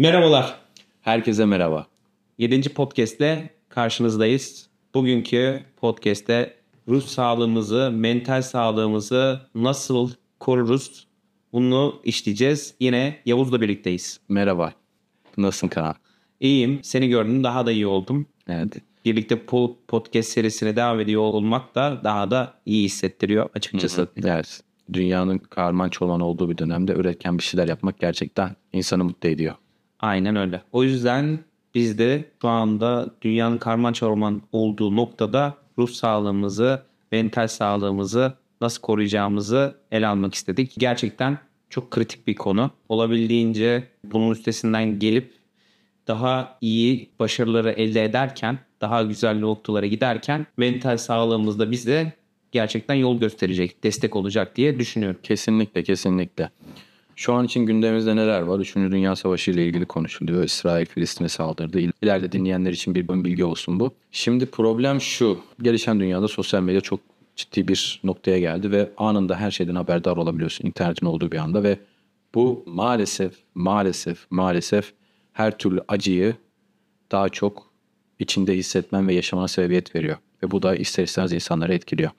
Merhabalar. Herkese merhaba. 7. podcast'le karşınızdayız. Bugünkü podcast'te ruh sağlığımızı, mental sağlığımızı nasıl koruruz bunu işleyeceğiz. Yine Yavuz'la birlikteyiz. Merhaba. Nasılsın Kaan? İyiyim. Seni gördüm daha da iyi oldum. Evet. Birlikte po- podcast serisine devam ediyor olmak da daha da iyi hissettiriyor açıkçası. Evet. Dünyanın karman çorman olduğu bir dönemde üretken bir şeyler yapmak gerçekten insanı mutlu ediyor. Aynen öyle. O yüzden biz de şu anda dünyanın karman çorman olduğu noktada ruh sağlığımızı, mental sağlığımızı nasıl koruyacağımızı ele almak istedik. Gerçekten çok kritik bir konu. Olabildiğince bunun üstesinden gelip daha iyi başarıları elde ederken, daha güzel noktalara giderken mental sağlığımız da bize gerçekten yol gösterecek, destek olacak diye düşünüyorum. Kesinlikle kesinlikle. Şu an için gündemimizde neler var? Üçüncü Dünya Savaşı ile ilgili konuşuluyor. İsrail Filistin'e saldırdı. İleride dinleyenler için bir bilgi olsun bu. Şimdi problem şu. Gelişen dünyada sosyal medya çok ciddi bir noktaya geldi ve anında her şeyden haberdar olabiliyorsun internetin olduğu bir anda ve bu maalesef maalesef maalesef her türlü acıyı daha çok içinde hissetmen ve yaşamana sebebiyet veriyor. Ve bu da ister istemez insanları etkiliyor.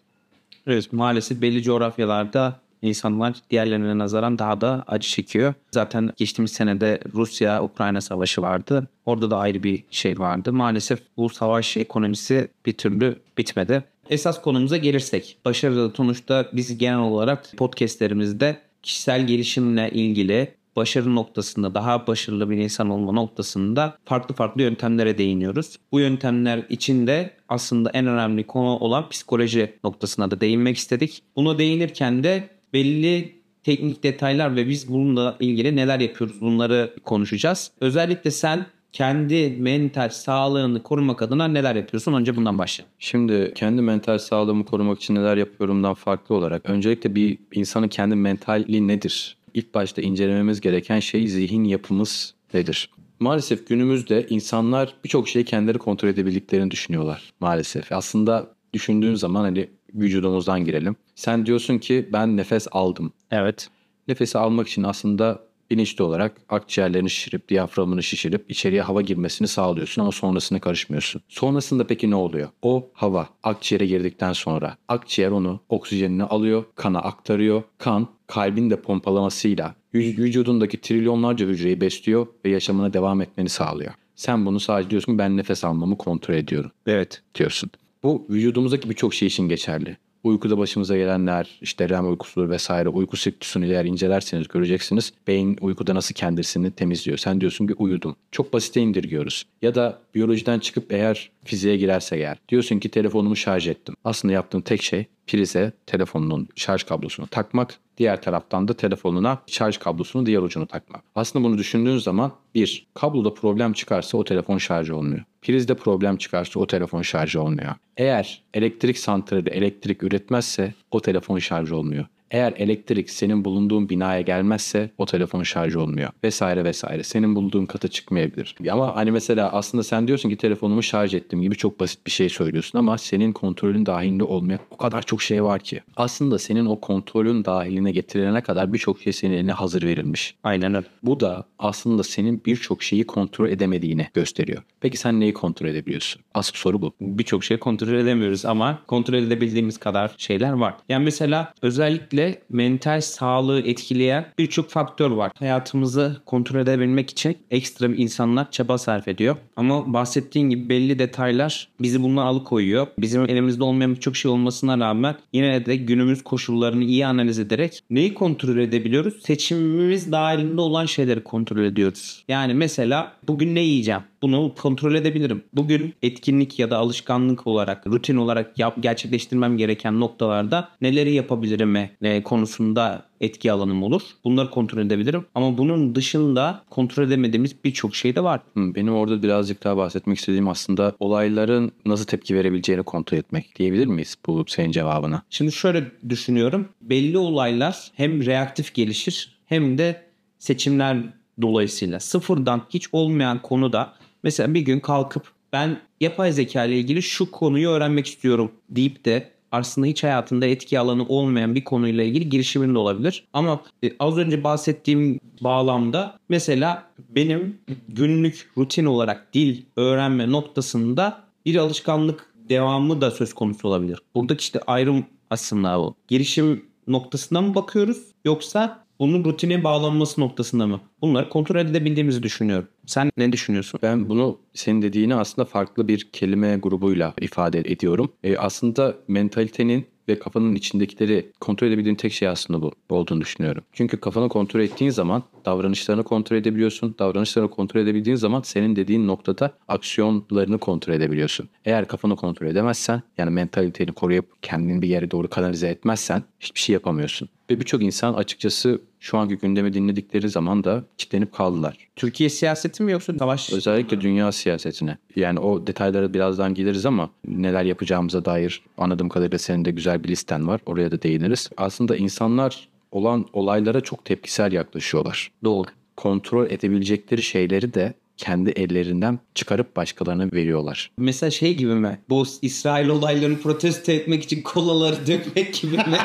Evet maalesef belli coğrafyalarda insanlar diğerlerine nazaran daha da acı çekiyor. Zaten geçtiğimiz senede Rusya-Ukrayna savaşı vardı. Orada da ayrı bir şey vardı. Maalesef bu savaş ekonomisi bir türlü bitmedi. Esas konumuza gelirsek, başarılı sonuçta biz genel olarak podcastlerimizde kişisel gelişimle ilgili başarı noktasında daha başarılı bir insan olma noktasında farklı farklı yöntemlere değiniyoruz. Bu yöntemler içinde aslında en önemli konu olan psikoloji noktasına da değinmek istedik. Buna değinirken de belli teknik detaylar ve biz bununla ilgili neler yapıyoruz bunları konuşacağız. Özellikle sen kendi mental sağlığını korumak adına neler yapıyorsun? Önce bundan başla. Şimdi kendi mental sağlığımı korumak için neler yapıyorumdan farklı olarak öncelikle bir insanın kendi mentali nedir? İlk başta incelememiz gereken şey zihin yapımız nedir? Maalesef günümüzde insanlar birçok şeyi kendileri kontrol edebildiklerini düşünüyorlar maalesef. Aslında düşündüğün zaman hani vücudumuzdan girelim. Sen diyorsun ki ben nefes aldım. Evet. Nefesi almak için aslında bilinçli olarak akciğerlerini şişirip, diyaframını şişirip içeriye hava girmesini sağlıyorsun ama sonrasına karışmıyorsun. Sonrasında peki ne oluyor? O hava akciğere girdikten sonra akciğer onu oksijenini alıyor, kana aktarıyor. Kan kalbin de pompalamasıyla vücudundaki trilyonlarca hücreyi besliyor ve yaşamına devam etmeni sağlıyor. Sen bunu sadece diyorsun ben nefes almamı kontrol ediyorum Evet. diyorsun. Bu vücudumuzdaki birçok şey için geçerli. Uykuda başımıza gelenler, işte REM uykusu vesaire uyku siklüsünü eğer incelerseniz göreceksiniz. Beyin uykuda nasıl kendisini temizliyor. Sen diyorsun ki uyudum. Çok basite indirgiyoruz. Ya da biyolojiden çıkıp eğer fiziğe girerse eğer diyorsun ki telefonumu şarj ettim. Aslında yaptığın tek şey prize telefonunun şarj kablosunu takmak. Diğer taraftan da telefonuna şarj kablosunun diğer ucunu takmak. Aslında bunu düşündüğün zaman bir, kabloda problem çıkarsa o telefon şarj olmuyor. Prizde problem çıkarsa o telefon şarj olmuyor. Eğer elektrik santrali elektrik üretmezse o telefon şarj olmuyor. Eğer elektrik senin bulunduğun binaya gelmezse o telefon şarj olmuyor. Vesaire vesaire. Senin bulunduğun kata çıkmayabilir. Ama hani mesela aslında sen diyorsun ki telefonumu şarj ettim gibi çok basit bir şey söylüyorsun ama senin kontrolün dahilinde olmayan o kadar çok şey var ki. Aslında senin o kontrolün dahiline getirilene kadar birçok şey senin eline hazır verilmiş. Aynen öyle. Bu da aslında senin birçok şeyi kontrol edemediğini gösteriyor. Peki sen neyi kontrol edebiliyorsun? Asıl soru bu. Birçok şey kontrol edemiyoruz ama kontrol edebildiğimiz kadar şeyler var. Yani mesela özellikle mental sağlığı etkileyen birçok faktör var. Hayatımızı kontrol edebilmek için ekstra insanlar çaba sarf ediyor. Ama bahsettiğin gibi belli detaylar bizi bundan alıkoyuyor. Bizim elimizde olmayan birçok şey olmasına rağmen yine de günümüz koşullarını iyi analiz ederek neyi kontrol edebiliyoruz? Seçimimiz dahilinde olan şeyleri kontrol ediyoruz. Yani mesela bugün ne yiyeceğim? Bunu kontrol edebilirim. Bugün etkinlik ya da alışkanlık olarak, rutin olarak yap, gerçekleştirmem gereken noktalarda neleri yapabilirim e, konusunda etki alanım olur. Bunları kontrol edebilirim. Ama bunun dışında kontrol edemediğimiz birçok şey de var. Hı, Benim orada birazcık daha bahsetmek istediğim aslında olayların nasıl tepki verebileceğini kontrol etmek diyebilir miyiz bu senin cevabına? Şimdi şöyle düşünüyorum. Belli olaylar hem reaktif gelişir hem de seçimler dolayısıyla sıfırdan hiç olmayan konuda mesela bir gün kalkıp ben yapay zeka ile ilgili şu konuyu öğrenmek istiyorum deyip de aslında hiç hayatında etki alanı olmayan bir konuyla ilgili girişimin de olabilir. Ama e, az önce bahsettiğim bağlamda mesela benim günlük rutin olarak dil öğrenme noktasında bir alışkanlık devamı da söz konusu olabilir. Buradaki işte ayrım aslında bu. Girişim noktasına mı bakıyoruz yoksa bunun rutine bağlanması noktasında mı? Bunları kontrol edebildiğimizi düşünüyorum. Sen ne düşünüyorsun? Ben bunu senin dediğini aslında farklı bir kelime grubuyla ifade ediyorum. E, aslında mentalitenin ve kafanın içindekileri kontrol edebildiğin tek şey aslında bu olduğunu düşünüyorum. Çünkü kafanı kontrol ettiğin zaman davranışlarını kontrol edebiliyorsun. Davranışlarını kontrol edebildiğin zaman senin dediğin noktada aksiyonlarını kontrol edebiliyorsun. Eğer kafanı kontrol edemezsen yani mentaliteni koruyup kendini bir yere doğru kanalize etmezsen hiçbir şey yapamıyorsun. Ve birçok insan açıkçası şu anki gündemi dinledikleri zaman da kitlenip kaldılar. Türkiye siyaseti mi yoksa savaş? Özellikle dünya siyasetine. Yani o detaylara birazdan geliriz ama neler yapacağımıza dair anladığım kadarıyla senin de güzel bir listen var. Oraya da değiniriz. Aslında insanlar olan olaylara çok tepkisel yaklaşıyorlar. Doğru. Kontrol edebilecekleri şeyleri de kendi ellerinden çıkarıp başkalarına veriyorlar. Mesela şey gibi mi? Bu İsrail olaylarını protesto etmek için kolaları dökmek gibi mi?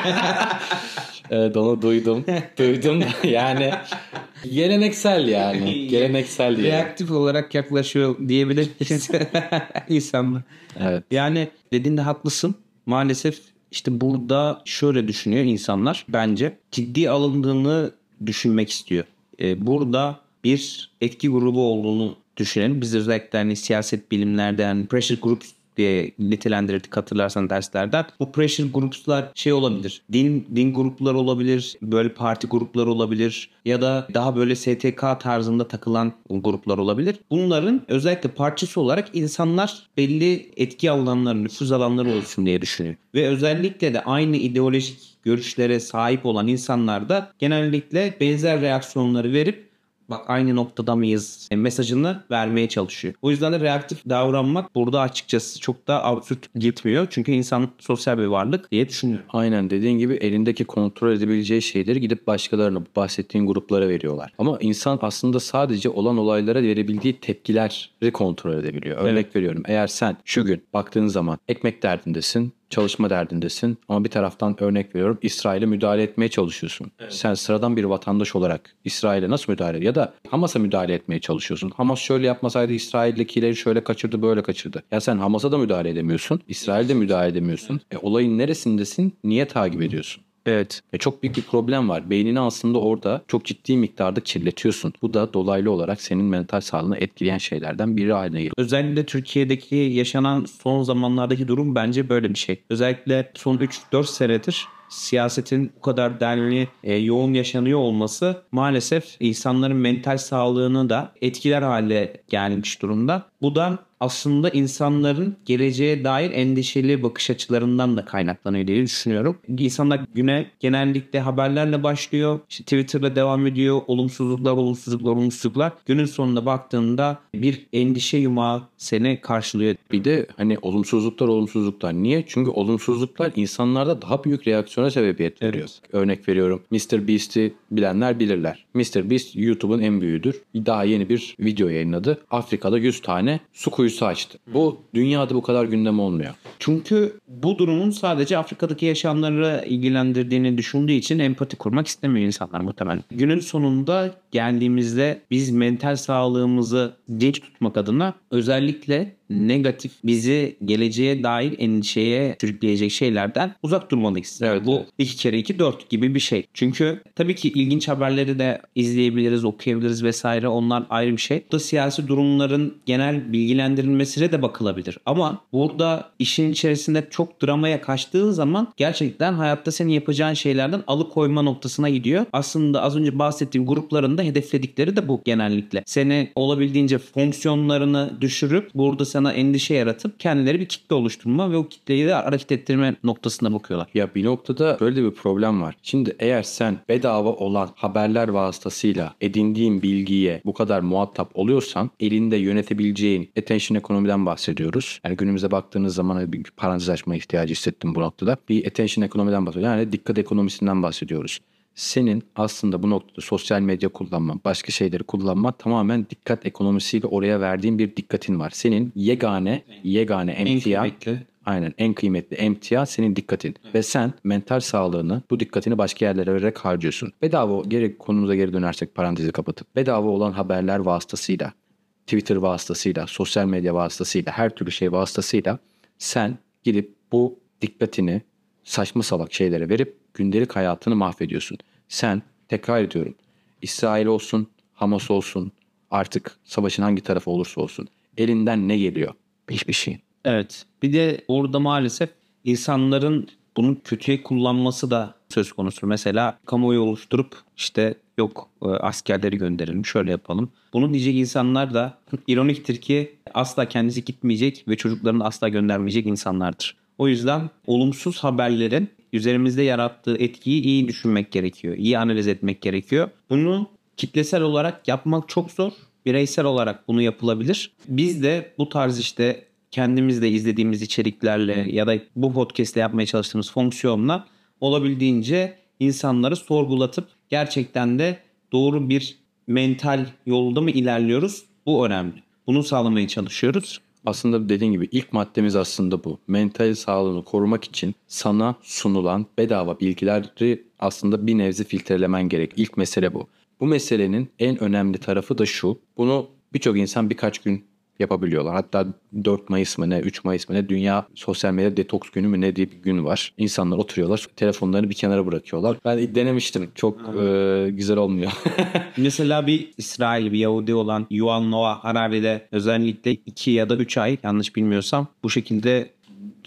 Evet onu duydum. duydum yani geleneksel yani. Geleneksel diye. Reaktif olarak yaklaşıyor diyebilir miyiz insanlar? Evet. Yani dediğinde haklısın. Maalesef işte burada şöyle düşünüyor insanlar bence. Ciddi alındığını düşünmek istiyor. Ee, burada bir etki grubu olduğunu düşünelim. Biz özellikle hani siyaset bilimlerden pressure groups diye nitelendirdik hatırlarsan derslerden. Bu pressure groups'lar şey olabilir. Din din grupları olabilir, böyle parti grupları olabilir ya da daha böyle STK tarzında takılan gruplar olabilir. Bunların özellikle parçası olarak insanlar belli etki alanları, nüfuz alanları olsun diye düşünüyor. Ve özellikle de aynı ideolojik görüşlere sahip olan insanlar da genellikle benzer reaksiyonları verip bak aynı noktada mıyız mesajını vermeye çalışıyor. O yüzden de reaktif davranmak burada açıkçası çok da absürt gitmiyor. Çünkü insan sosyal bir varlık diye düşünüyorum. Aynen dediğin gibi elindeki kontrol edebileceği şeyleri gidip başkalarına bahsettiğin gruplara veriyorlar. Ama insan aslında sadece olan olaylara verebildiği tepkileri kontrol edebiliyor. Örnek veriyorum eğer sen şu gün baktığın zaman ekmek derdindesin çalışma derdindesin ama bir taraftan örnek veriyorum İsrail'e müdahale etmeye çalışıyorsun. Sen sıradan bir vatandaş olarak İsrail'e nasıl müdahale ya da Hamas'a müdahale etmeye çalışıyorsun. Hamas şöyle yapmasaydı İsrail'dekileri şöyle kaçırdı böyle kaçırdı. Ya sen Hamas'a da müdahale edemiyorsun. İsrail'de müdahale edemiyorsun. E, olayın neresindesin? Niye takip ediyorsun? Evet. Ve çok büyük bir problem var. Beynini aslında orada çok ciddi miktarda kirletiyorsun. Bu da dolaylı olarak senin mental sağlığını etkileyen şeylerden biri haline geliyor. Özellikle Türkiye'deki yaşanan son zamanlardaki durum bence böyle bir şey. Özellikle son 3-4 senedir siyasetin bu kadar denli e, yoğun yaşanıyor olması maalesef insanların mental sağlığını da etkiler hale gelmiş durumda. Bu da aslında insanların geleceğe dair endişeli bakış açılarından da kaynaklanıyor diye düşünüyorum. İnsanlar güne genellikle haberlerle başlıyor. İşte Twitter'da devam ediyor. Olumsuzluklar, olumsuzluklar, olumsuzluklar. Günün sonunda baktığında bir endişe yumağı seni karşılıyor. Bir de hani olumsuzluklar olumsuzluklar. Niye? Çünkü olumsuzluklar insanlarda daha büyük reaksiyona sebebiyet veriyor. Örnek veriyorum. Mr. Beast'i bilenler bilirler. Mr. Beast YouTube'un en büyüğüdür. Daha yeni bir video yayınladı. Afrika'da 100 tane su kuyusu açtı. Bu dünyada bu kadar gündem olmuyor. Çünkü bu durumun sadece Afrika'daki yaşamları ilgilendirdiğini düşündüğü için empati kurmak istemiyor insanlar muhtemelen. Günün sonunda geldiğimizde biz mental sağlığımızı dinç tutmak adına özellikle negatif bizi geleceğe dair endişeye sürükleyecek şeylerden uzak durmalıyız. Evet. Bu iki kere iki dört gibi bir şey. Çünkü tabii ki ilginç haberleri de izleyebiliriz, okuyabiliriz vesaire. Onlar ayrı bir şey. Burada siyasi durumların genel bilgilendirilmesine de bakılabilir. Ama burada işin içerisinde çok dramaya kaçtığı zaman gerçekten hayatta senin yapacağın şeylerden alıkoyma noktasına gidiyor. Aslında az önce bahsettiğim grupların da hedefledikleri de bu genellikle. Seni olabildiğince fonksiyonlarını düşürüp burada sana endişe yaratıp kendileri bir kitle oluşturma ve o kitleyi de hareket ettirme noktasına bakıyorlar. Ya bir noktada böyle bir problem var. Şimdi eğer sen bedava olan haberler vasıtasıyla edindiğin bilgiye bu kadar muhatap oluyorsan elinde yönetebileceğin attention ekonomiden bahsediyoruz. Yani günümüze baktığınız zaman bir parantez açma ihtiyacı hissettim bu noktada. Bir attention ekonomiden bahsediyoruz. Yani dikkat ekonomisinden bahsediyoruz. Senin aslında bu noktada sosyal medya kullanman, başka şeyleri kullanman tamamen dikkat ekonomisiyle oraya verdiğin bir dikkatin var. Senin yegane, yegane kıymetli. Aynen en kıymetli emtia senin dikkatin. Ve sen mental sağlığını bu dikkatini başka yerlere vererek harcıyorsun. Bedava geri konumuza geri dönersek parantezi kapatıp bedava olan haberler vasıtasıyla Twitter vasıtasıyla, sosyal medya vasıtasıyla, her türlü şey vasıtasıyla sen gidip bu dikkatini saçma salak şeylere verip gündelik hayatını mahvediyorsun. Sen tekrar ediyorum İsrail olsun, Hamas olsun artık savaşın hangi tarafı olursa olsun elinden ne geliyor? Hiçbir şey. Evet. Bir de orada maalesef insanların bunu kötüye kullanması da söz konusu. Mesela kamuoyu oluşturup işte yok e, askerleri gönderelim şöyle yapalım. Bunu diyecek insanlar da ironiktir ki asla kendisi gitmeyecek ve çocuklarını asla göndermeyecek insanlardır. O yüzden olumsuz haberlerin üzerimizde yarattığı etkiyi iyi düşünmek gerekiyor. iyi analiz etmek gerekiyor. Bunu kitlesel olarak yapmak çok zor. Bireysel olarak bunu yapılabilir. Biz de bu tarz işte kendimizde izlediğimiz içeriklerle ya da bu podcast'te yapmaya çalıştığımız fonksiyonla olabildiğince insanları sorgulatıp gerçekten de doğru bir mental yolda mı ilerliyoruz? Bu önemli. Bunu sağlamaya çalışıyoruz. Aslında dediğin gibi ilk maddemiz aslında bu. Mental sağlığını korumak için sana sunulan bedava bilgileri aslında bir nevzi filtrelemen gerek. İlk mesele bu. Bu meselenin en önemli tarafı da şu. Bunu birçok insan birkaç gün yapabiliyorlar. Hatta 4 Mayıs mı ne 3 Mayıs mı ne dünya sosyal medya detoks günü mü ne diye bir gün var. İnsanlar oturuyorlar telefonlarını bir kenara bırakıyorlar. Ben denemiştim. Çok e, güzel olmuyor. Mesela bir İsrail bir Yahudi olan Yuval Noah Harari'de özellikle 2 ya da 3 ay yanlış bilmiyorsam bu şekilde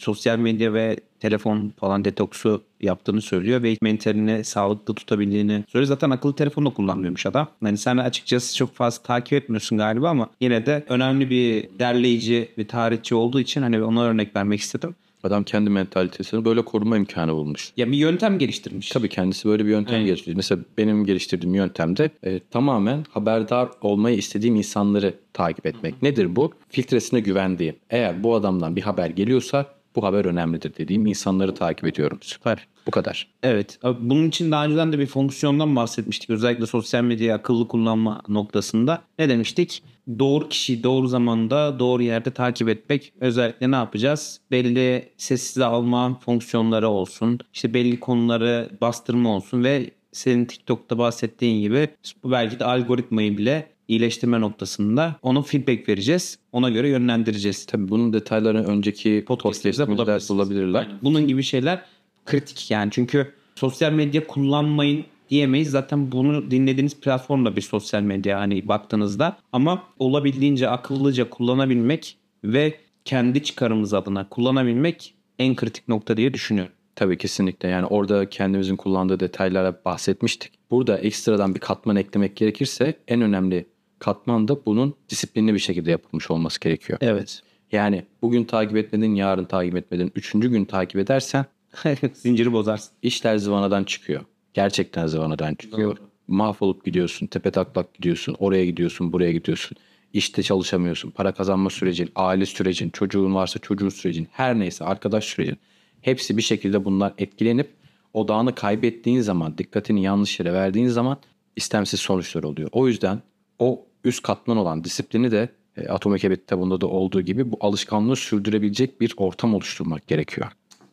sosyal medya ve telefon falan detoksu yaptığını söylüyor ve mentalini sağlıklı tutabildiğini söylüyor. Zaten akıllı telefon da kullanmıyormuş adam. Yani sen açıkçası çok fazla takip etmiyorsun galiba ama yine de önemli bir derleyici ve tarihçi olduğu için hani ona örnek vermek istedim. Adam kendi mentalitesini böyle koruma imkanı bulmuş. Ya bir yöntem geliştirmiş. Tabii kendisi böyle bir yöntem Evet. geliştirdi. Mesela benim geliştirdiğim yöntemde e, tamamen haberdar olmayı istediğim insanları takip etmek. Nedir bu? Filtresine güvendiğim. Eğer bu adamdan bir haber geliyorsa bu haber önemlidir dediğim insanları takip ediyorum. Süper. Bu kadar. Evet. Bunun için daha önceden de bir fonksiyondan bahsetmiştik. Özellikle sosyal medyayı akıllı kullanma noktasında. Ne demiştik? Doğru kişiyi doğru zamanda doğru yerde takip etmek. Özellikle ne yapacağız? Belli sessize alma fonksiyonları olsun. İşte belli konuları bastırma olsun ve senin TikTok'ta bahsettiğin gibi bu belki de algoritmayı bile iyileştirme noktasında ona feedback vereceğiz. Ona göre yönlendireceğiz. Tabii bunun detaylarını önceki podcast'imizde bulabilirsiniz. bulabilirler. Bunun gibi şeyler kritik yani. Çünkü sosyal medya kullanmayın diyemeyiz. Zaten bunu dinlediğiniz platform da bir sosyal medya hani baktığınızda. Ama olabildiğince akıllıca kullanabilmek ve kendi çıkarımız adına kullanabilmek en kritik nokta diye düşünüyorum. Tabii kesinlikle yani orada kendimizin kullandığı detaylara bahsetmiştik. Burada ekstradan bir katman eklemek gerekirse en önemli katman da bunun disiplinli bir şekilde yapılmış olması gerekiyor. Evet. Yani bugün takip etmedin, yarın takip etmedin, üçüncü gün takip edersen Zinciri bozarsın. işler zıvanadan çıkıyor. Gerçekten zıvanadan çıkıyor. Mahvolup gidiyorsun, tepe taklak gidiyorsun, oraya gidiyorsun, buraya gidiyorsun. İşte çalışamıyorsun, para kazanma sürecin, aile sürecin, çocuğun varsa çocuğun sürecin, her neyse arkadaş sürecin. Hepsi bir şekilde bunlar etkilenip odağını kaybettiğin zaman, dikkatini yanlış yere verdiğin zaman istemsiz sonuçlar oluyor. O yüzden o üst katman olan disiplini de e, Atomic Habit kitabında da olduğu gibi bu alışkanlığı sürdürebilecek bir ortam oluşturmak gerekiyor.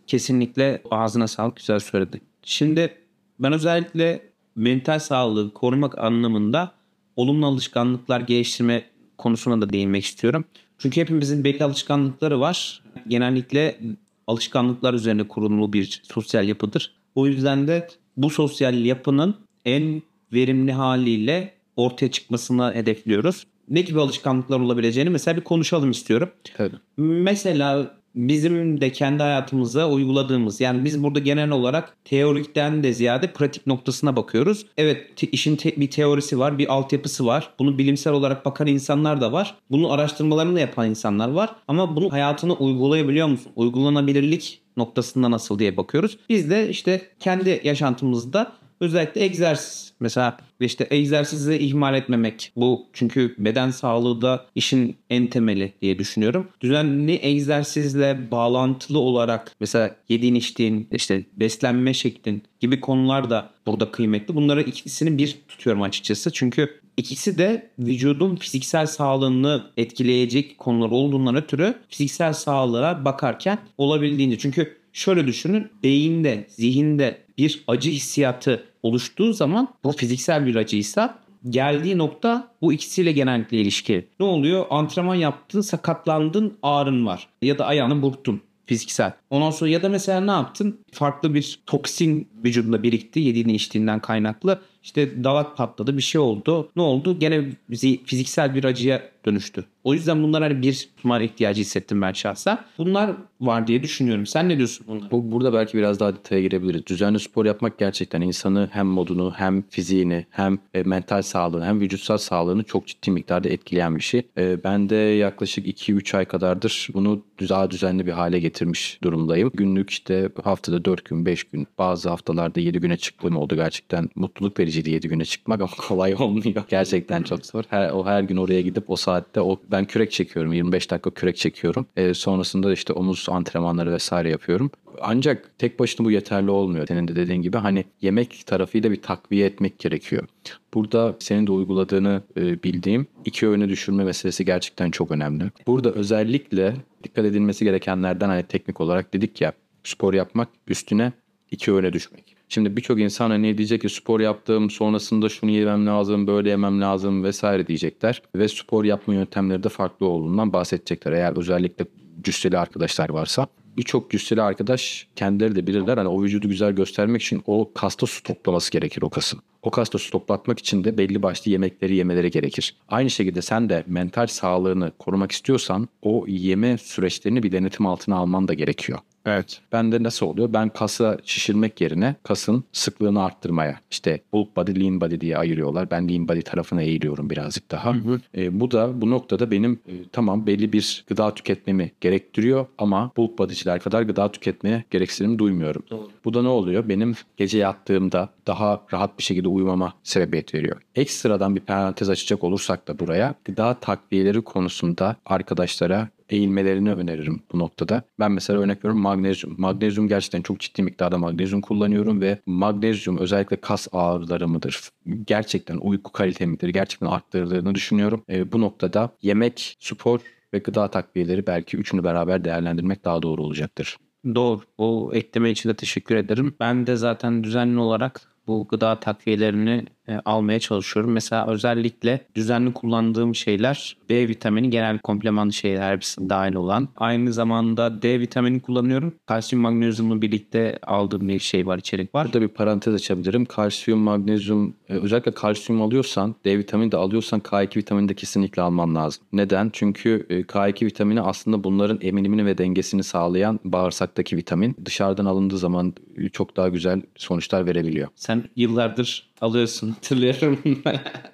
Kesinlikle ağzına sağlık güzel söyledi. Şimdi ben özellikle mental sağlığı korumak anlamında olumlu alışkanlıklar geliştirme konusuna da değinmek istiyorum. Çünkü hepimizin belli alışkanlıkları var. Genellikle alışkanlıklar üzerine kurulu bir sosyal yapıdır. O yüzden de bu sosyal yapının en verimli haliyle ortaya çıkmasını hedefliyoruz. Ne gibi alışkanlıklar olabileceğini mesela bir konuşalım istiyorum. Tabii. Mesela bizim de kendi hayatımıza uyguladığımız yani biz burada genel olarak teorikten de ziyade pratik noktasına bakıyoruz. Evet te- işin te- bir teorisi var, bir altyapısı var. Bunu bilimsel olarak bakan insanlar da var. Bunun araştırmalarını da yapan insanlar var. Ama bunu hayatına uygulayabiliyor musun? Uygulanabilirlik noktasında nasıl diye bakıyoruz. Biz de işte kendi yaşantımızda özellikle egzersiz. Mesela işte egzersizi ihmal etmemek. Bu çünkü beden sağlığı da işin en temeli diye düşünüyorum. Düzenli egzersizle bağlantılı olarak mesela yediğin içtiğin işte beslenme şeklin gibi konular da burada kıymetli. Bunları ikisini bir tutuyorum açıkçası. Çünkü İkisi de vücudun fiziksel sağlığını etkileyecek konular olduğundan ötürü fiziksel sağlığa bakarken olabildiğince. Çünkü şöyle düşünün beyinde, zihinde bir acı hissiyatı oluştuğu zaman bu fiziksel bir acıysa geldiği nokta bu ikisiyle genellikle ilişki. Ne oluyor? Antrenman yaptın, sakatlandın, ağrın var. Ya da ayağını burktun fiziksel. Ondan sonra ya da mesela ne yaptın? Farklı bir toksin vücudunda birikti yediğini içtiğinden kaynaklı. İşte dalak patladı bir şey oldu. Ne oldu? Gene bizi fiziksel bir acıya dönüştü. O yüzden bunlar hani bir tutmaya ihtiyacı hissettim ben şahsen. Bunlar var diye düşünüyorum. Sen ne diyorsun bunlar? Bu, burada belki biraz daha detaya girebiliriz. Düzenli spor yapmak gerçekten insanı hem modunu hem fiziğini hem e, mental sağlığını hem vücutsal sağlığını çok ciddi miktarda etkileyen bir şey. E, ben de yaklaşık 2-3 ay kadardır bunu daha düzenli bir hale getirmiş durumdayım. Günlük işte haftada 4 gün 5 gün bazı haftalarda 7 güne çıktığım oldu gerçekten. Mutluluk vericiydi 7 güne çıkmak ama kolay olmuyor. Gerçekten çok zor. Her, o her gün oraya gidip o saatte o ben kürek çekiyorum. 25 dakika kürek çekiyorum. E, sonrasında işte omuz antrenmanları vesaire yapıyorum. Ancak tek başına bu yeterli olmuyor. Senin de dediğin gibi hani yemek tarafıyla bir takviye etmek gerekiyor. Burada senin de uyguladığını e, bildiğim iki öğüne düşürme meselesi gerçekten çok önemli. Burada özellikle dikkat edilmesi gerekenlerden hani teknik olarak dedik ya spor yapmak üstüne iki öğüne düşmek. Şimdi birçok insan hani diyecek ki spor yaptım sonrasında şunu yemem lazım böyle yemem lazım vesaire diyecekler. Ve spor yapma yöntemleri de farklı olduğundan bahsedecekler. Eğer özellikle cüsseli arkadaşlar varsa birçok cüsseli arkadaş kendileri de bilirler. Hani o vücudu güzel göstermek için o kasta su toplaması gerekir o kasın. O kasta su toplatmak için de belli başlı yemekleri yemeleri gerekir. Aynı şekilde sen de mental sağlığını korumak istiyorsan o yeme süreçlerini bir denetim altına alman da gerekiyor. Evet. Ben de nasıl oluyor? Ben kasa şişirmek yerine kasın sıklığını arttırmaya. İşte bulk body, lean body diye ayırıyorlar. Ben lean body tarafına eğiliyorum birazcık daha. Hı hı. E, bu da bu noktada benim e, tamam belli bir gıda tüketmemi gerektiriyor ama bulk body'ciler kadar gıda tüketmeye gereksinim duymuyorum. Doğru. Bu da ne oluyor? Benim gece yattığımda daha rahat bir şekilde uyumama sebebiyet veriyor. Ekstradan bir parantez açacak olursak da buraya gıda takviyeleri konusunda arkadaşlara eğilmelerini öneririm bu noktada. Ben mesela örnek veriyorum magnezyum. Magnezyum gerçekten çok ciddi miktarda magnezyum kullanıyorum ve magnezyum özellikle kas ağrılarımıdır. Gerçekten uyku kalitemidir. Gerçekten arttırdığını düşünüyorum. E, bu noktada yemek, spor ve gıda takviyeleri belki üçünü beraber değerlendirmek daha doğru olacaktır. Doğru. O ekleme için de teşekkür ederim. Ben de zaten düzenli olarak bu gıda takviyelerini e, almaya çalışıyorum. Mesela özellikle düzenli kullandığım şeyler B vitamini genel kompleman şeyler hepsi dahil olan. Aynı zamanda D vitamini kullanıyorum. Kalsiyum magnezyumla birlikte aldığım bir şey var, içerik var. Burada bir parantez açabilirim. Kalsiyum, magnezyum, e, özellikle kalsiyum alıyorsan, D vitamini de alıyorsan K2 vitamini de kesinlikle alman lazım. Neden? Çünkü e, K2 vitamini aslında bunların emilimini ve dengesini sağlayan bağırsaktaki vitamin. Dışarıdan alındığı zaman çok daha güzel sonuçlar verebiliyor. Sen yıllardır alıyorsun hatırlıyorum.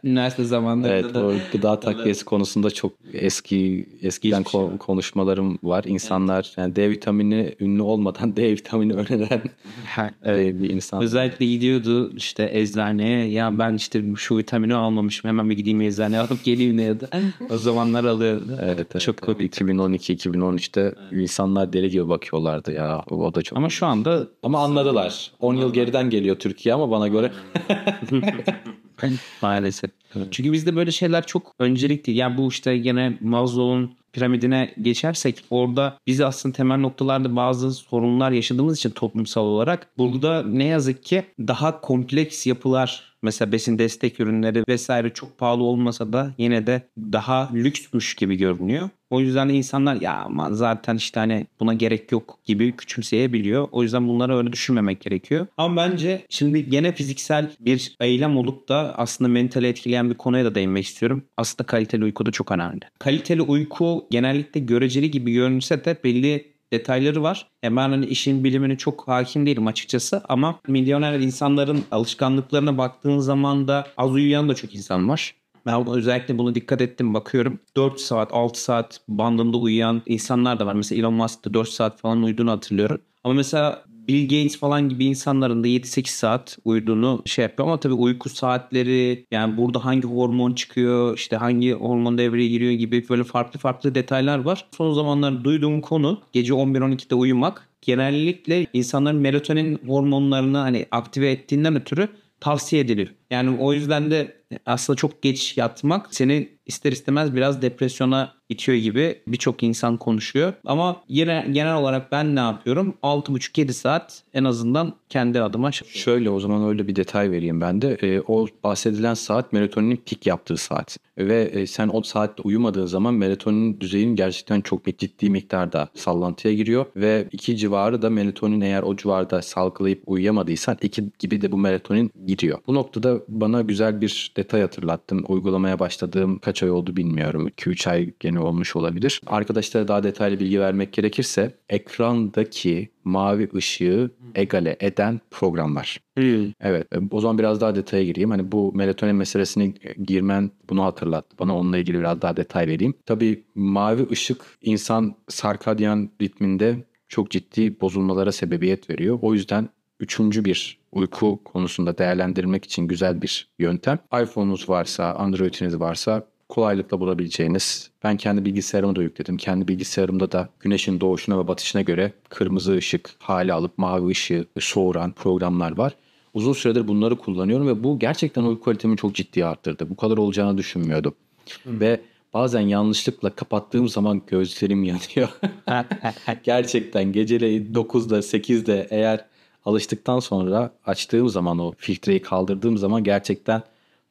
Üniversite zamanlarında Evet, da. o gıda takviyesi konusunda çok eski eskiden Geçmiş ko- var. konuşmalarım var. İnsanlar yani D vitamini ünlü olmadan D vitamini öneren evet. bir insan. Özellikle gidiyordu işte eczaneye ya ben işte şu vitamini almamışım hemen bir gideyim eczaneye alıp geleyim diyordu. o zamanlar alıyordu. Evet, evet. Çok komik. 2012-2013'te insanlar deli gibi bakıyorlardı ya. O da çok. Ama şu anda Ama anladılar. 10 yıl geriden geliyor Türkiye ama bana göre maalesef. Çünkü bizde böyle şeyler çok öncelik değil. Yani bu işte gene Maslow'un piramidine geçersek orada biz aslında temel noktalarda bazı sorunlar yaşadığımız için toplumsal olarak burada ne yazık ki daha kompleks yapılar mesela besin destek ürünleri vesaire çok pahalı olmasa da yine de daha lüksmüş gibi görünüyor. O yüzden de insanlar ya aman zaten işte hani buna gerek yok gibi küçümseyebiliyor. O yüzden bunları öyle düşünmemek gerekiyor. Ama bence şimdi gene fiziksel bir eylem olup da aslında mentali etkileyen bir konuya da değinmek istiyorum. Aslında kaliteli uyku da çok önemli. Kaliteli uyku genellikle göreceli gibi görünse de belli detayları var. E ben hani işin bilimine çok hakim değilim açıkçası ama milyoner insanların alışkanlıklarına baktığın zaman da az uyuyan da çok insan var. Ben özellikle bunu dikkat ettim bakıyorum. 4 saat 6 saat bandında uyuyan insanlar da var. Mesela Elon Musk da 4 saat falan uyuduğunu hatırlıyorum. Ama mesela Bill Gates falan gibi insanların da 7-8 saat uyuduğunu şey yapıyor ama tabii uyku saatleri yani burada hangi hormon çıkıyor işte hangi hormon devreye giriyor gibi böyle farklı farklı detaylar var. Son zamanlarda duyduğum konu gece 11-12'de uyumak genellikle insanların melatonin hormonlarını hani aktive ettiğinden ötürü tavsiye ediliyor. Yani o yüzden de aslında çok geç yatmak seni ister istemez biraz depresyona itiyor gibi birçok insan konuşuyor. Ama yine genel olarak ben ne yapıyorum? 6,5-7 saat en azından kendi adıma. Şöyle o zaman öyle bir detay vereyim ben de. E, o bahsedilen saat melatoninin pik yaptığı saat. Ve e, sen o saatte uyumadığın zaman melatonin düzeyin gerçekten çok ciddi miktarda sallantıya giriyor. Ve iki civarı da melatonin eğer o civarda salgılayıp uyuyamadıysan iki gibi de bu melatonin gidiyor. Bu noktada bana güzel bir detay hatırlattın. Uygulamaya başladığım kaç ay oldu bilmiyorum. 2-3 ay gene olmuş olabilir. Arkadaşlara daha detaylı bilgi vermek gerekirse ekrandaki mavi ışığı egale eden program var. Evet o zaman biraz daha detaya gireyim. Hani bu melatonin meselesini girmen bunu hatırlattı. Bana onunla ilgili biraz daha detay vereyim. Tabii mavi ışık insan sarkadyan ritminde çok ciddi bozulmalara sebebiyet veriyor. O yüzden üçüncü bir uyku konusunda değerlendirmek için güzel bir yöntem. iPhone'unuz varsa, Android'iniz varsa kolaylıkla bulabileceğiniz. Ben kendi bilgisayarımı da yükledim. Kendi bilgisayarımda da güneşin doğuşuna ve batışına göre kırmızı ışık hali alıp mavi ışığı soğuran programlar var. Uzun süredir bunları kullanıyorum ve bu gerçekten uyku kalitemi çok ciddi arttırdı. Bu kadar olacağını düşünmüyordum. Ve bazen yanlışlıkla kapattığım zaman gözlerim yanıyor. gerçekten geceleyin 9'da 8'de eğer alıştıktan sonra açtığım zaman o filtreyi kaldırdığım zaman gerçekten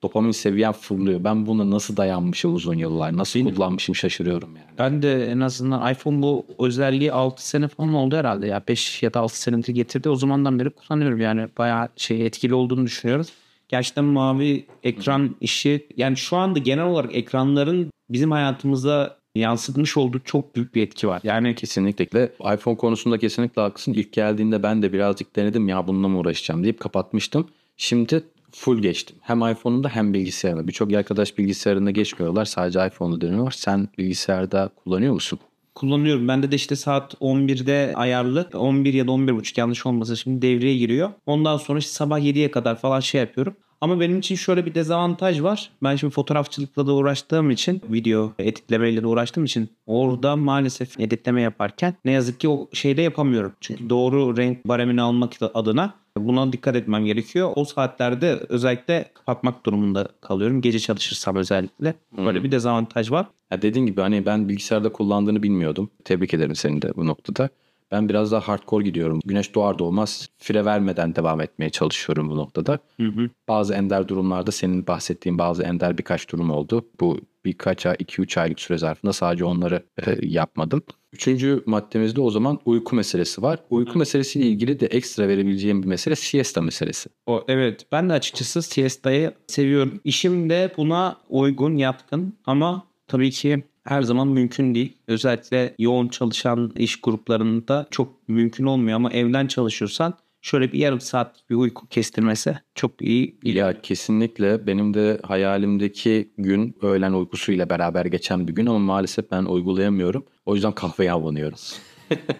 dopamin seviyem fırlıyor. Ben buna nasıl dayanmışım uzun yıllar, nasıl Benim, kullanmışım şaşırıyorum yani. Ben de en azından iPhone bu özelliği 6 sene falan oldu herhalde ya. 5 ya da 6 senedir getirdi. O zamandan beri kullanıyorum yani. Bayağı şey etkili olduğunu düşünüyoruz. Gerçekten mavi ekran işi yani şu anda genel olarak ekranların bizim hayatımıza yansıtmış olduğu çok büyük bir etki var. Yani kesinlikle iPhone konusunda kesinlikle haklısın. İlk geldiğinde ben de birazcık denedim ya bununla mı uğraşacağım deyip kapatmıştım. Şimdi full geçtim. Hem iPhone'unda hem bilgisayarında. Birçok arkadaş bilgisayarında geçmiyorlar. Sadece iPhone'da dönüyor. Sen bilgisayarda kullanıyor musun? Kullanıyorum. Bende de işte saat 11'de ayarlı. 11 ya da 11.30 yanlış olmasa şimdi devreye giriyor. Ondan sonra işte sabah 7'ye kadar falan şey yapıyorum. Ama benim için şöyle bir dezavantaj var. Ben şimdi fotoğrafçılıkla da uğraştığım için, video editlemeyle de uğraştığım için orada maalesef editleme yaparken ne yazık ki o şeyde yapamıyorum. Çünkü doğru renk baremini almak adına Buna dikkat etmem gerekiyor. O saatlerde özellikle kapatmak durumunda kalıyorum. Gece çalışırsam özellikle. Böyle hmm. bir dezavantaj var. Ya dediğin gibi hani ben bilgisayarda kullandığını bilmiyordum. Tebrik ederim seni de bu noktada. Ben biraz daha hardcore gidiyorum. Güneş doğar doğmaz fire vermeden devam etmeye çalışıyorum bu noktada. Hı hı. Bazı ender durumlarda senin bahsettiğin bazı ender birkaç durum oldu. Bu birkaç ay, 2-3 aylık süre zarfında sadece onları e, yapmadım. Üçüncü maddemizde o zaman uyku meselesi var. Uyku meselesiyle ilgili de ekstra verebileceğim bir mesele siesta meselesi. O evet ben de açıkçası siestayı seviyorum. İşim de buna uygun, yatkın ama tabii ki her zaman mümkün değil. Özellikle yoğun çalışan iş gruplarında çok mümkün olmuyor ama evden çalışıyorsan şöyle bir yarım saat bir uyku kestirmesi çok iyi. Ya kesinlikle benim de hayalimdeki gün öğlen uykusuyla beraber geçen bir gün ama maalesef ben uygulayamıyorum. O yüzden kahveye abanıyorum.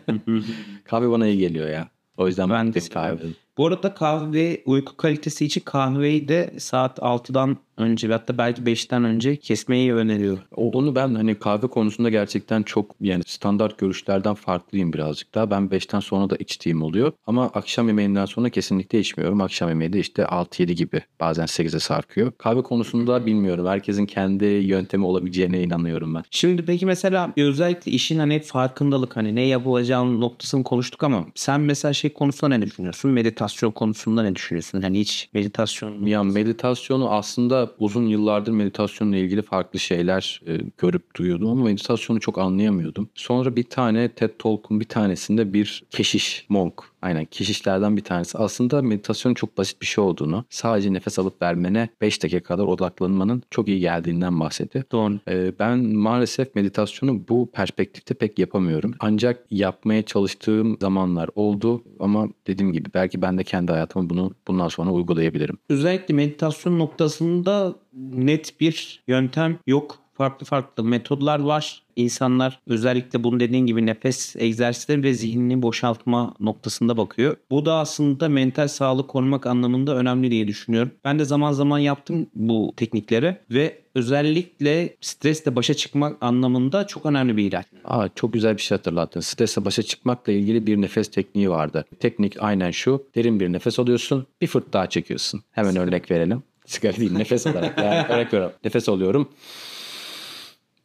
kahve bana iyi geliyor ya. O yüzden ben de kahve. Bu arada kahve uyku kalitesi için kahveyi de saat 6'dan önce ve hatta belki 5'ten önce kesmeyi öneriyor. Onu ben hani kahve konusunda gerçekten çok yani standart görüşlerden farklıyım birazcık daha. Ben 5'ten sonra da içtiğim oluyor. Ama akşam yemeğinden sonra kesinlikle içmiyorum. Akşam yemeği de işte 6-7 gibi bazen 8'e sarkıyor. Kahve konusunda bilmiyorum. Herkesin kendi yöntemi olabileceğine inanıyorum ben. Şimdi peki mesela özellikle işin hani farkındalık hani ne yapılacağın noktasını konuştuk ama sen mesela şey konusunda ne düşünüyorsun? Meditasyon konusunda ne düşünüyorsun? Hani hiç meditasyon... Ya meditasyonu aslında uzun yıllardır meditasyonla ilgili farklı şeyler e, görüp duyuyordum ama meditasyonu çok anlayamıyordum. Sonra bir tane TED Talk'un bir tanesinde bir keşiş, monk Aynen keşişlerden bir tanesi. Aslında meditasyonun çok basit bir şey olduğunu, sadece nefes alıp vermene 5 dakika kadar odaklanmanın çok iyi geldiğinden bahsetti. Doğru. Ee, ben maalesef meditasyonu bu perspektifte pek yapamıyorum. Ancak yapmaya çalıştığım zamanlar oldu ama dediğim gibi belki ben de kendi hayatıma bunu bundan sonra uygulayabilirim. Özellikle meditasyon noktasında net bir yöntem yok farklı farklı metodlar var. İnsanlar özellikle bunun dediğin gibi nefes egzersizleri ve zihnini boşaltma noktasında bakıyor. Bu da aslında mental sağlık korumak anlamında önemli diye düşünüyorum. Ben de zaman zaman yaptım bu teknikleri ve özellikle stresle başa çıkmak anlamında çok önemli bir ilaç. Aa, çok güzel bir şey hatırlattın. Stresle başa çıkmakla ilgili bir nefes tekniği vardı. Teknik aynen şu. Derin bir nefes alıyorsun. Bir fırt daha çekiyorsun. Hemen örnek verelim. Sigara değil nefes olarak. Yani örnek veriyorum. Nefes alıyorum.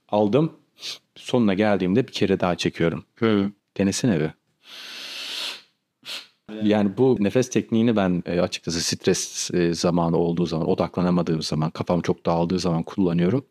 Aldım. Sonuna geldiğimde bir kere daha çekiyorum. Denesene bir. Yani bu nefes tekniğini ben e, açıkçası stres e, zamanı olduğu zaman, odaklanamadığım zaman, kafam çok dağıldığı zaman kullanıyorum.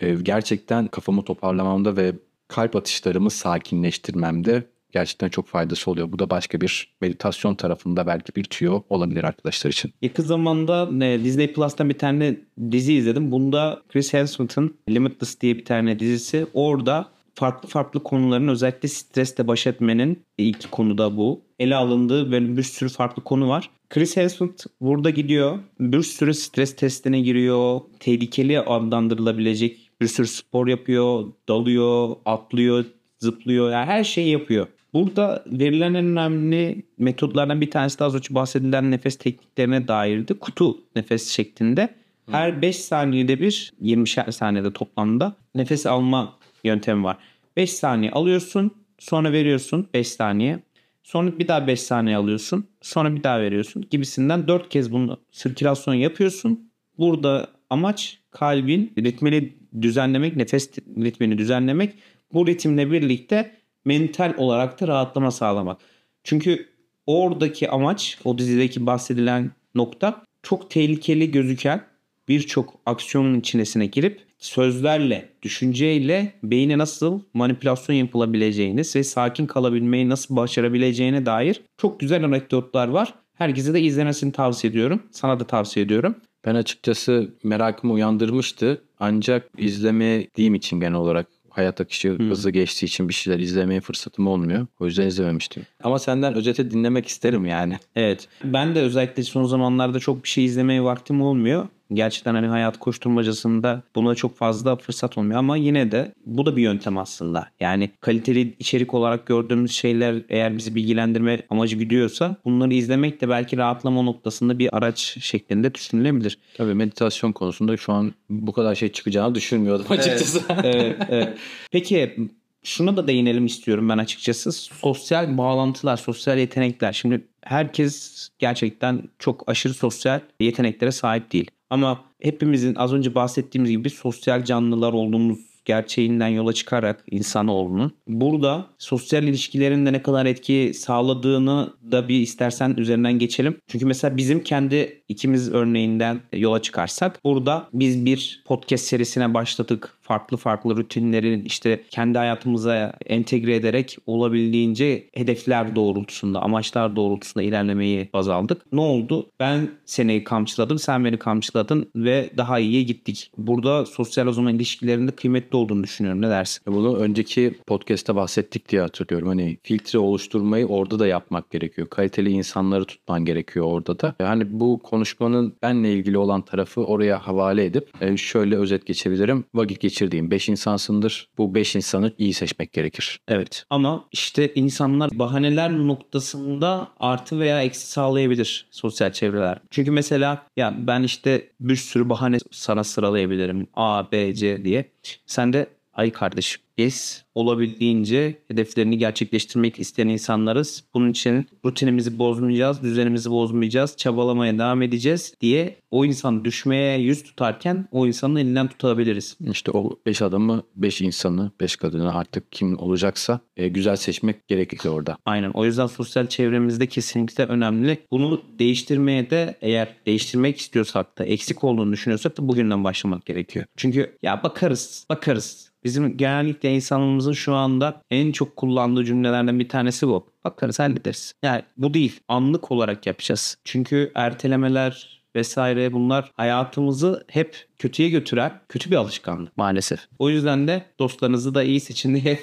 E, Gerçekten kafamı toparlamamda ve kalp atışlarımı sakinleştirmemde gerçekten çok faydası oluyor. Bu da başka bir meditasyon tarafında belki bir tüyo olabilir arkadaşlar için. Yakın zamanda Disney Plus'tan bir tane dizi izledim. Bunda Chris Hemsworth'ın Limitless diye bir tane dizisi. Orada farklı farklı konuların özellikle stresle baş etmenin ilk konuda bu. Ele alındığı böyle bir sürü farklı konu var. Chris Hemsworth burada gidiyor. Bir sürü stres testine giriyor. Tehlikeli adlandırılabilecek bir sürü spor yapıyor. Dalıyor, atlıyor, zıplıyor. Yani her şeyi yapıyor. Burada verilen en önemli metodlardan bir tanesi de az önce bahsedilen nefes tekniklerine dairdi. Kutu nefes şeklinde. Her 5 saniyede bir 20 saniyede toplamda nefes alma yöntemi var. 5 saniye alıyorsun sonra veriyorsun 5 saniye. Sonra bir daha 5 saniye alıyorsun. Sonra bir daha veriyorsun gibisinden 4 kez bunu sirkülasyon yapıyorsun. Burada amaç kalbin ritmini düzenlemek, nefes ritmini düzenlemek. Bu ritimle birlikte mental olarak da rahatlama sağlamak. Çünkü oradaki amaç, o dizideki bahsedilen nokta çok tehlikeli gözüken birçok aksiyonun içerisine girip sözlerle, düşünceyle beyne nasıl manipülasyon yapılabileceğiniz ve sakin kalabilmeyi nasıl başarabileceğine dair çok güzel anekdotlar var. Herkese de izlemesini tavsiye ediyorum. Sana da tavsiye ediyorum. Ben açıkçası merakımı uyandırmıştı. Ancak izlemediğim için genel olarak hayat akışı hızlı geçtiği için bir şeyler izlemeye fırsatım olmuyor. O yüzden izlememiştim. Ama senden özeti dinlemek isterim yani. Evet. Ben de özellikle son zamanlarda çok bir şey izlemeye vaktim olmuyor. Gerçekten hani hayat koşturmacasında buna çok fazla fırsat olmuyor ama yine de bu da bir yöntem aslında. Yani kaliteli içerik olarak gördüğümüz şeyler eğer bizi bilgilendirme amacı güdüyorsa bunları izlemek de belki rahatlama noktasında bir araç şeklinde düşünülebilir. Tabii meditasyon konusunda şu an bu kadar şey çıkacağını düşünmüyordum açıkçası. evet, evet. Peki şuna da değinelim istiyorum ben açıkçası. Sosyal bağlantılar, sosyal yetenekler. Şimdi herkes gerçekten çok aşırı sosyal yeteneklere sahip değil. Ama hepimizin az önce bahsettiğimiz gibi sosyal canlılar olduğumuz gerçeğinden yola çıkarak insanoğlunun burada sosyal ilişkilerin de ne kadar etki sağladığını da bir istersen üzerinden geçelim. Çünkü mesela bizim kendi ikimiz örneğinden yola çıkarsak burada biz bir podcast serisine başladık. Farklı farklı rutinlerin işte kendi hayatımıza entegre ederek olabildiğince hedefler doğrultusunda, amaçlar doğrultusunda ilerlemeyi baz aldık. Ne oldu? Ben seni kamçıladım, sen beni kamçıladın ve daha iyiye gittik. Burada sosyal o zaman ilişkilerinde kıymetli olduğunu düşünüyorum. Ne dersin? Bunu önceki podcast'ta bahsettik diye hatırlıyorum. Hani filtre oluşturmayı orada da yapmak gerekiyor. Kaliteli insanları tutman gerekiyor orada da. Yani bu konuşmanın benle ilgili olan tarafı oraya havale edip e, şöyle özet geçebilirim. Vakit geçirdiğim 5 insansındır. Bu 5 insanı iyi seçmek gerekir. Evet. Ama işte insanlar bahaneler noktasında artı veya eksi sağlayabilir sosyal çevreler. Çünkü mesela ya ben işte bir sürü bahane sana sıralayabilirim. A, B, C diye. Sen de ay kardeşim biz olabildiğince hedeflerini gerçekleştirmek isteyen insanlarız. Bunun için rutinimizi bozmayacağız, düzenimizi bozmayacağız, çabalamaya devam edeceğiz diye o insan düşmeye yüz tutarken o insanın elinden tutabiliriz. İşte o 5 adamı, 5 insanı, 5 kadını artık kim olacaksa e, güzel seçmek gerekiyor orada. Aynen. O yüzden sosyal çevremizde kesinlikle önemli. Bunu değiştirmeye de eğer değiştirmek istiyorsak da eksik olduğunu düşünüyorsak da bugünden başlamak gerekiyor. Çünkü ya bakarız, bakarız. Bizim genellikle insanımızın şu anda en çok kullandığı cümlelerden bir tanesi bu. Bakarız hallederiz. Yani bu değil. Anlık olarak yapacağız. Çünkü ertelemeler vesaire bunlar hayatımızı hep kötüye götüren kötü bir alışkanlık maalesef. O yüzden de dostlarınızı da iyi seçin diye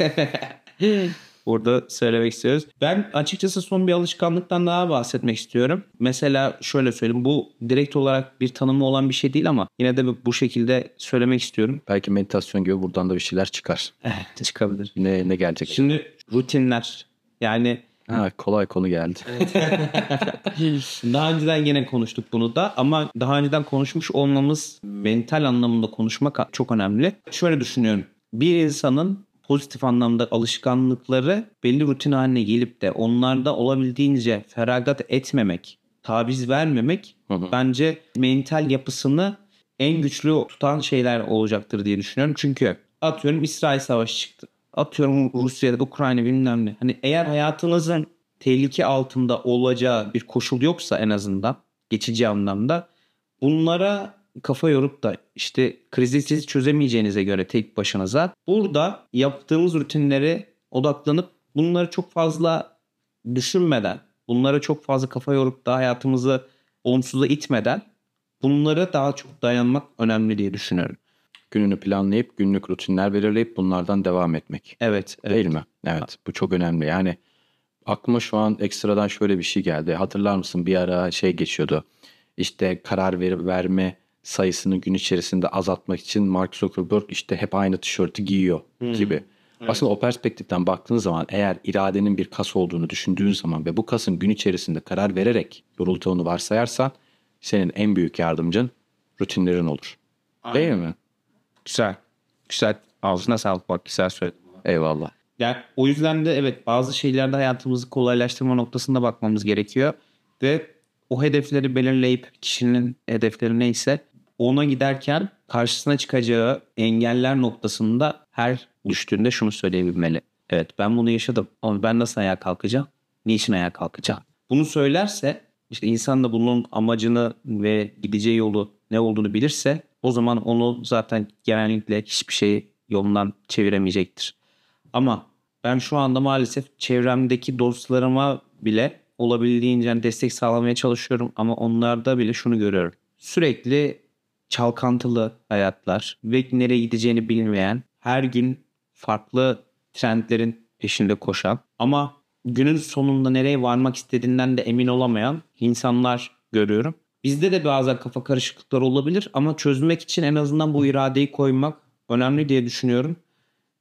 burada söylemek istiyoruz. Ben açıkçası son bir alışkanlıktan daha bahsetmek istiyorum. Mesela şöyle söyleyeyim. Bu direkt olarak bir tanımı olan bir şey değil ama yine de bu şekilde söylemek istiyorum. Belki meditasyon gibi buradan da bir şeyler çıkar. Evet çıkabilir. Ne ne gelecek? Şimdi rutinler yani Ha, kolay konu geldi. Daha önceden yine konuştuk bunu da ama daha önceden konuşmuş olmamız mental anlamında konuşmak çok önemli. Şöyle düşünüyorum. Bir insanın pozitif anlamda alışkanlıkları belli rutin haline gelip de onlarda olabildiğince feragat etmemek, taviz vermemek Hı hı. bence mental yapısını en güçlü tutan şeyler olacaktır diye düşünüyorum. Çünkü atıyorum İsrail Savaşı çıktı. Atıyorum Rusya'da Ukrayna bilmem ne. Hani eğer hayatınızın tehlike altında olacağı bir koşul yoksa en azından geçici anlamda bunlara kafa yorup da işte krizi siz çözemeyeceğinize göre tek başınıza burada yaptığımız rutinlere odaklanıp bunları çok fazla düşünmeden bunlara çok fazla kafa yorup da hayatımızı olumsuza itmeden bunlara daha çok dayanmak önemli diye düşünüyorum. Gününü planlayıp günlük rutinler belirleyip bunlardan devam etmek. Evet, evet. Değil mi? Evet. Bu çok önemli. Yani aklıma şu an ekstradan şöyle bir şey geldi. Hatırlar mısın bir ara şey geçiyordu. İşte karar ver, verme sayısını gün içerisinde azaltmak için Mark Zuckerberg işte hep aynı tişörtü giyiyor gibi. Aslında o perspektiften baktığın zaman eğer iradenin bir kas olduğunu düşündüğün zaman ve bu kasın gün içerisinde karar vererek yorulduğunu varsayarsan senin en büyük yardımcın rutinlerin olur. Değil mi? Güzel. Güzel. Ağzına sağlık bak güzel söyledin. Eyvallah. Yani o yüzden de evet bazı şeylerde hayatımızı kolaylaştırma noktasında bakmamız gerekiyor. Ve o hedefleri belirleyip kişinin hedefleri neyse ona giderken karşısına çıkacağı engeller noktasında her düştüğünde şunu söyleyebilmeli. Evet ben bunu yaşadım ama ben nasıl ayağa kalkacağım? Niçin ayağa kalkacağım? Bunu söylerse işte insan da bunun amacını ve gideceği yolu ne olduğunu bilirse o zaman onu zaten genellikle hiçbir şey yolundan çeviremeyecektir. Ama ben şu anda maalesef çevremdeki dostlarıma bile olabildiğince destek sağlamaya çalışıyorum ama onlarda bile şunu görüyorum. Sürekli çalkantılı hayatlar ve nereye gideceğini bilmeyen, her gün farklı trendlerin peşinde koşan ama günün sonunda nereye varmak istediğinden de emin olamayan insanlar görüyorum. Bizde de bazen kafa karışıklıkları olabilir ama çözmek için en azından bu iradeyi koymak önemli diye düşünüyorum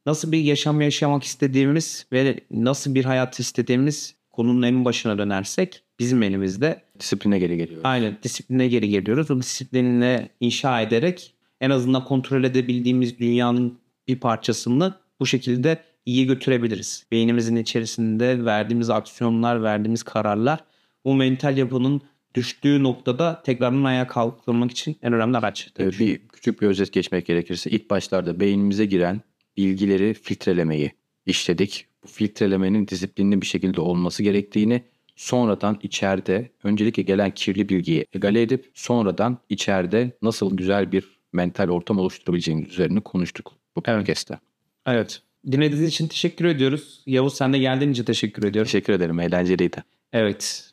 nasıl bir yaşam yaşamak istediğimiz ve nasıl bir hayat istediğimiz konunun en başına dönersek bizim elimizde. Disipline geri geliyor. Aynen disipline geri geliyoruz. O disiplinle inşa ederek en azından kontrol edebildiğimiz dünyanın bir parçasını bu şekilde iyi götürebiliriz. Beynimizin içerisinde verdiğimiz aksiyonlar, verdiğimiz kararlar bu mental yapının düştüğü noktada tekrardan ayağa kalkmak için en önemli araç. Ee, bir küçük bir özet geçmek gerekirse ilk başlarda beynimize giren bilgileri filtrelemeyi işledik. Bu filtrelemenin disiplinli bir şekilde olması gerektiğini sonradan içeride öncelikle gelen kirli bilgiyi egale edip sonradan içeride nasıl güzel bir mental ortam oluşturabileceğimiz üzerine konuştuk bu podcast'te. Evet. Dinlediğiniz için teşekkür ediyoruz. Yavuz sen de geldiğin için teşekkür ediyorum. Teşekkür ederim. Eğlenceliydi. Evet.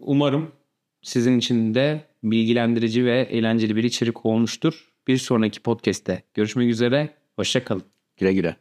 Umarım sizin için de bilgilendirici ve eğlenceli bir içerik olmuştur. Bir sonraki podcast'te görüşmek üzere. Hoşçakalın. Güle güle.